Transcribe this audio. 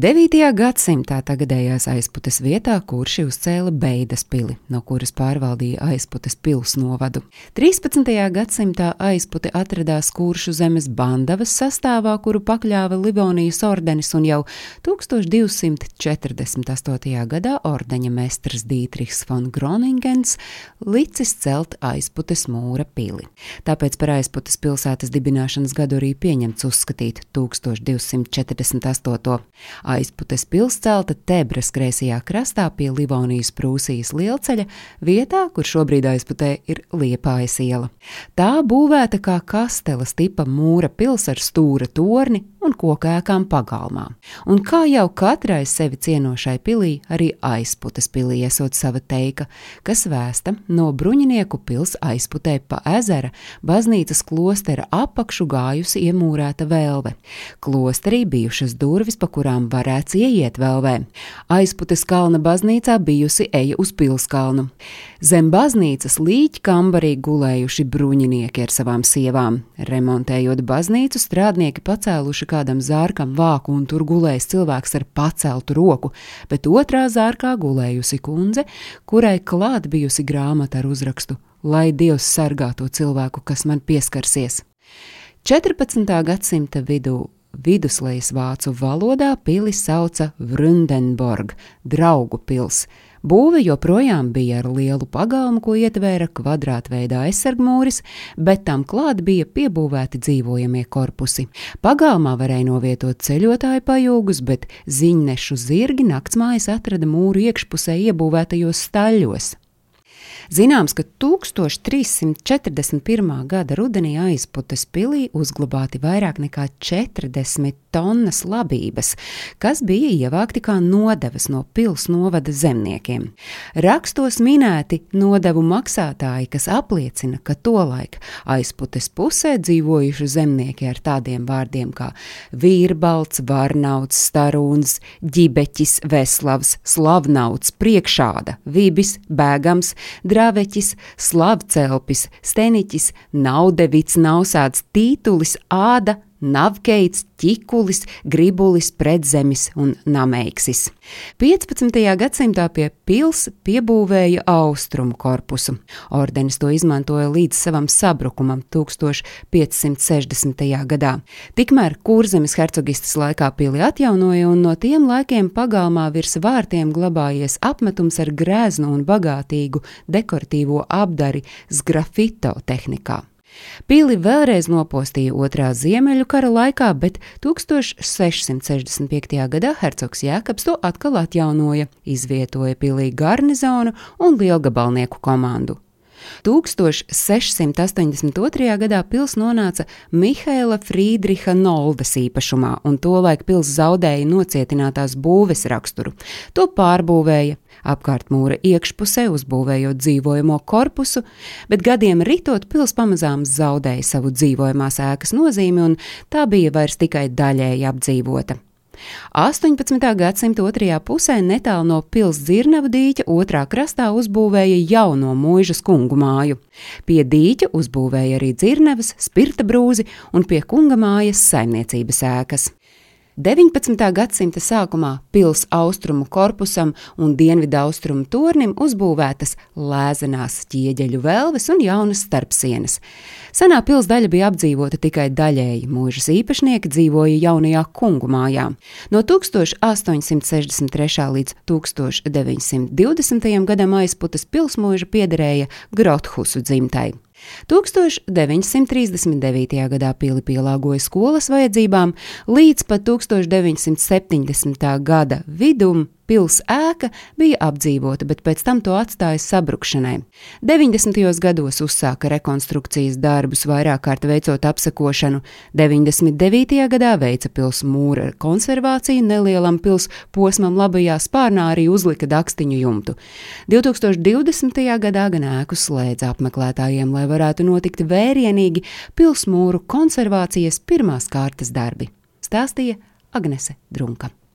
9. gadsimtā tagadējās aizputes vietā kurši uzcēla Beidas pili, no kuras pārvaldīja aizputes pils novadu. 13. gadsimtā aizpute atradās kuršu zemes bandavas sastāvā, kuru pakļāva Livonijas ordenis, un jau 1248. gadā ordeņa mestrs Dītrihs von Groningens licis celt aizputes mūra pili. Tāpēc par aizputes pilsētas dibināšanas gadu arī pieņemts uzskatīt 1248. Aizputes pils celta Tebras kreisajā krastā pie Livonijas Prūsijas lielceļa, vietā, kur šobrīd aizputē ir Liepājas iela. Tā būvēta kā kastelas tipa mūra pils ar stūra torni un kokēkām pagalmā. Un kā jau katrai sevi cienošai pilī, arī aizputes pilī esot sava teika, kas vēsta no bruņinieku pils aizputē pa ezera, baznīcas klostera apakšu gājusi iemūrēta vēlve. Klosterī bijušas durvis, pa kurām varēts ieiet vēlvē. Aizputes kalna baznīcā bijusi eja uz pilskalnu. Zem baznīcas līķa kambarī gulējuši bruņinieki ar savām sievām. Remontējot baznīcu, strādnieki pacēluši kādam zārkam vāku, un tur gulējis cilvēks ar paceltu roku, bet otrā zārkā gulējusi kundze, kurai klāt bijusi grāmata ar uzrakstu: Lai Dievs sargā to cilvēku, kas man pieskarsies. 14. gadsimta vidū viduslejas vācu valodā pili sauca Vrundenborg, draugu pils. Būve joprojām bija ar lielu pagalmu, ko ietvēra kvadrātveidā aizsargmūris, bet tam klāt bija piebūvēti dzīvojamie korpusi. Pagalmā varēja novietot ceļotāju pajūgus, bet ziņnešu zirgi naktsmājas atrada mūru iekšpusē iebūvētajos staļļos. Zināms, ka 1341. gada rudenī aizputes pilī uzglabāti vairāk nekā 40 tonnas labības, kas bija ievākti kā nodevas no pils novada zemniekiem. Rakstos minēti nodevu maksātāji, kas apliecina, ka tolaik aizputes pusē dzīvojuši zemnieki ar tādiem vārdiem kā vīrbalts, varnauts, starūns, ģibeķis, veslavs, slavnauts, priekšāda, vibis, bēgams, drāveķis, slavcelpis, steniķis, naudevits, nausāds, tītulis, āda, Navkeits, ķikulis, gribulis, pretzemis un nameiksis. 15. gadsimtā pie pils piebūvēja austrumu korpusu. Ordenis to izmantoja līdz savam sabrukumam 1560. gadā. Tikmēr kurzemes hercogistas laikā pili atjaunoja un no tiem laikiem pagalmā virs vārtiem glabājies apmetums ar grēznu un bagātīgu dekoratīvo apdari sgrafito tehnikā. Pili vēlreiz nopostīja otrā ziemeļu kara laikā, bet 1665. gadā hercogs Jēkabs to atkal atjaunoja, izvietoja pilī garnizonu un lielgabalnieku komandu. 1682. gadā pils nonāca Mihaila Friedricha Noldes īpašumā, un tolaik pils zaudēja nocietinātās būves raksturu. To pārbūvēja, apkārt mūra iekšpusē uzbūvējot dzīvojamo korpusu, bet gadiem ritot pils pamazām zaudēja savu dzīvojamās ēkas nozīmi, un tā bija vairs tikai daļēji apdzīvota. 18. gadsimta otrajā pusē netālu no pilsētas dzirnavu dīķa otrā krastā uzbūvēja jauno mūžas kungu māju. Pie dīķa uzbūvēja arī dzirnavas, spirta brūzi un pie kunga mājas saimniecības ēkas. 19. gadsimta sākumā pils austrumu korpusam un dienvidu austrumu tornim uzbūvētas lēzenās ķieģeļu velves un jaunas starpsienas. Senā pils daļa bija apdzīvota tikai daļēji, mūžas īpašnieki dzīvoja jaunajā kungu mājā. No 1863. līdz 1920. gadam aizputas pilsmoža piederēja Grothusu dzimtai. 1939. gadā pili pielāgoja skolas vajadzībām, līdz pat 1970. gada vidum Pils ēka bija apdzīvota, bet pēc tam to atstāja sabrukšanai. 90. gados uzsāka rekonstrukcijas darbus, vairāk kārt veicot apsakošanu. 99. gadā veica pils mūra konservāciju, nelielam pils posmam labajā spārnā arī uzlika dakstiņu jumtu. 2020. gadā gan ēku slēdza apmeklētājiem, lai varētu notikt vērienīgi pils mūru konservācijas pirmās kārtas darbi. Stāstīja Agnese Drunka.